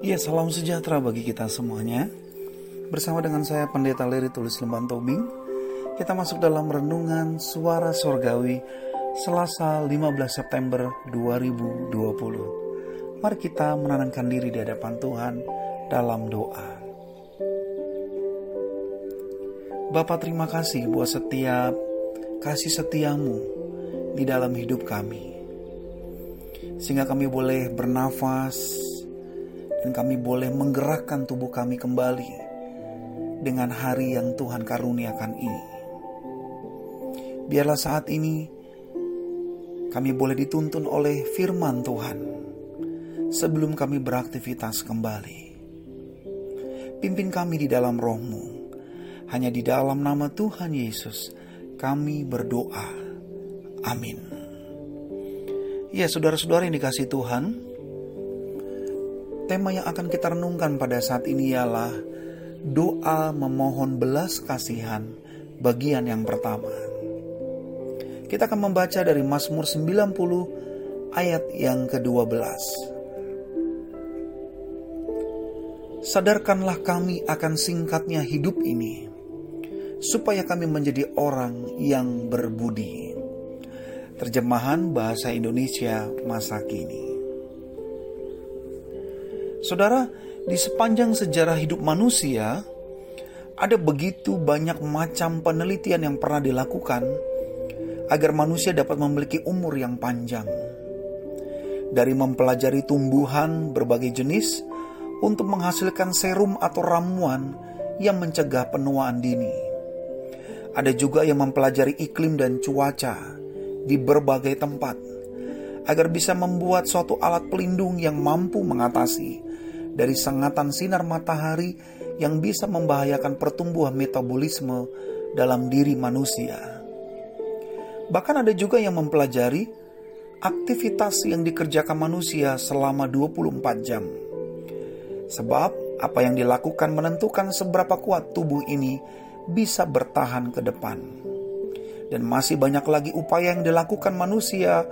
Ya, salam sejahtera bagi kita semuanya. Bersama dengan saya Pendeta Leri Tulis Lemban Tobing, kita masuk dalam renungan Suara Sorgawi Selasa 15 September 2020. Mari kita menenangkan diri di hadapan Tuhan dalam doa. Bapak terima kasih buat setiap kasih setiamu di dalam hidup kami. Sehingga kami boleh bernafas, dan kami boleh menggerakkan tubuh kami kembali dengan hari yang Tuhan karuniakan ini. Biarlah saat ini kami boleh dituntun oleh firman Tuhan sebelum kami beraktivitas kembali. Pimpin kami di dalam rohmu. Hanya di dalam nama Tuhan Yesus kami berdoa. Amin. Ya saudara-saudara yang dikasih Tuhan, Tema yang akan kita renungkan pada saat ini ialah doa memohon belas kasihan bagian yang pertama. Kita akan membaca dari Mazmur 90 ayat yang ke-12. Sadarkanlah kami akan singkatnya hidup ini, supaya kami menjadi orang yang berbudi. Terjemahan bahasa Indonesia masa kini. Saudara, di sepanjang sejarah hidup manusia, ada begitu banyak macam penelitian yang pernah dilakukan agar manusia dapat memiliki umur yang panjang. Dari mempelajari tumbuhan berbagai jenis untuk menghasilkan serum atau ramuan yang mencegah penuaan dini. Ada juga yang mempelajari iklim dan cuaca di berbagai tempat agar bisa membuat suatu alat pelindung yang mampu mengatasi dari sengatan sinar matahari yang bisa membahayakan pertumbuhan metabolisme dalam diri manusia. Bahkan ada juga yang mempelajari aktivitas yang dikerjakan manusia selama 24 jam. Sebab apa yang dilakukan menentukan seberapa kuat tubuh ini bisa bertahan ke depan. Dan masih banyak lagi upaya yang dilakukan manusia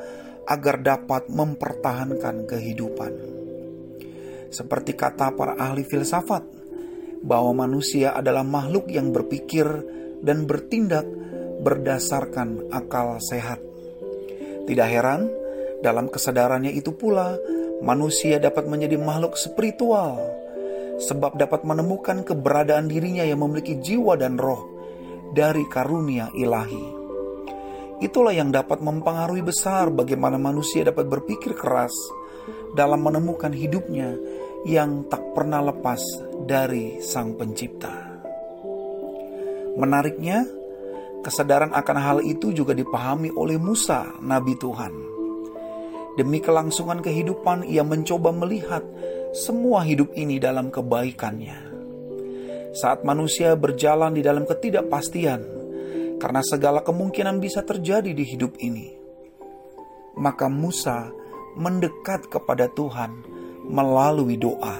agar dapat mempertahankan kehidupan seperti kata para ahli filsafat, bahwa manusia adalah makhluk yang berpikir dan bertindak berdasarkan akal sehat. Tidak heran, dalam kesadarannya itu pula, manusia dapat menjadi makhluk spiritual, sebab dapat menemukan keberadaan dirinya yang memiliki jiwa dan roh dari karunia ilahi. Itulah yang dapat mempengaruhi besar bagaimana manusia dapat berpikir keras dalam menemukan hidupnya yang tak pernah lepas dari Sang Pencipta. Menariknya, kesadaran akan hal itu juga dipahami oleh Musa, nabi Tuhan. Demi kelangsungan kehidupan, ia mencoba melihat semua hidup ini dalam kebaikannya. Saat manusia berjalan di dalam ketidakpastian, karena segala kemungkinan bisa terjadi di hidup ini, maka Musa mendekat kepada Tuhan melalui doa.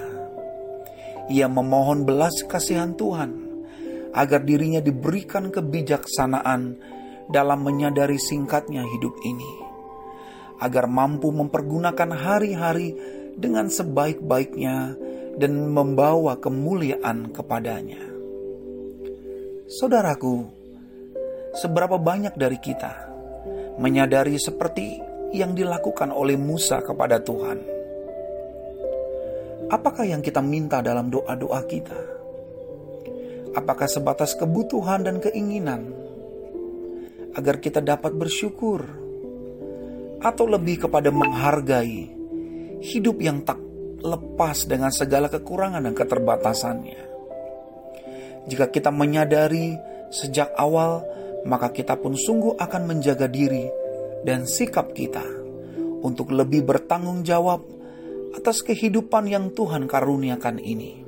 Ia memohon belas kasihan Tuhan agar dirinya diberikan kebijaksanaan dalam menyadari singkatnya hidup ini, agar mampu mempergunakan hari-hari dengan sebaik-baiknya dan membawa kemuliaan kepadanya. Saudaraku, seberapa banyak dari kita menyadari seperti yang dilakukan oleh Musa kepada Tuhan? Apakah yang kita minta dalam doa-doa kita? Apakah sebatas kebutuhan dan keinginan agar kita dapat bersyukur, atau lebih kepada menghargai hidup yang tak lepas dengan segala kekurangan dan keterbatasannya? Jika kita menyadari sejak awal, maka kita pun sungguh akan menjaga diri dan sikap kita untuk lebih bertanggung jawab atas kehidupan yang Tuhan karuniakan ini.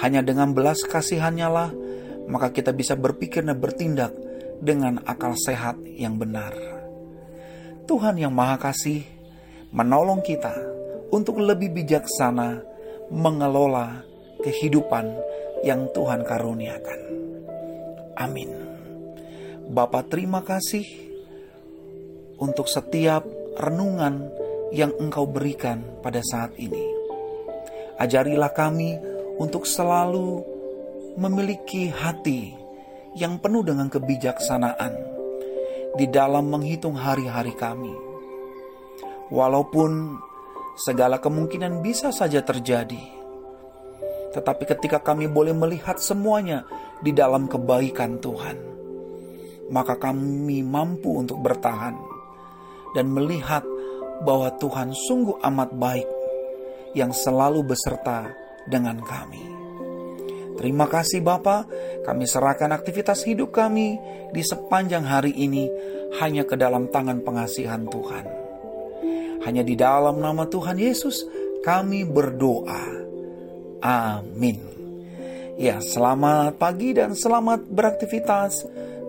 Hanya dengan belas kasihannya lah, maka kita bisa berpikir dan bertindak dengan akal sehat yang benar. Tuhan yang Maha Kasih menolong kita untuk lebih bijaksana mengelola kehidupan yang Tuhan karuniakan. Amin. Bapak terima kasih untuk setiap renungan yang Engkau berikan pada saat ini. Ajarilah kami untuk selalu memiliki hati yang penuh dengan kebijaksanaan di dalam menghitung hari-hari kami. Walaupun segala kemungkinan bisa saja terjadi, tetapi ketika kami boleh melihat semuanya di dalam kebaikan Tuhan, maka kami mampu untuk bertahan dan melihat bahwa Tuhan sungguh amat baik yang selalu beserta dengan kami. Terima kasih Bapa, kami serahkan aktivitas hidup kami di sepanjang hari ini hanya ke dalam tangan pengasihan Tuhan. Hanya di dalam nama Tuhan Yesus kami berdoa. Amin. Ya, selamat pagi dan selamat beraktivitas.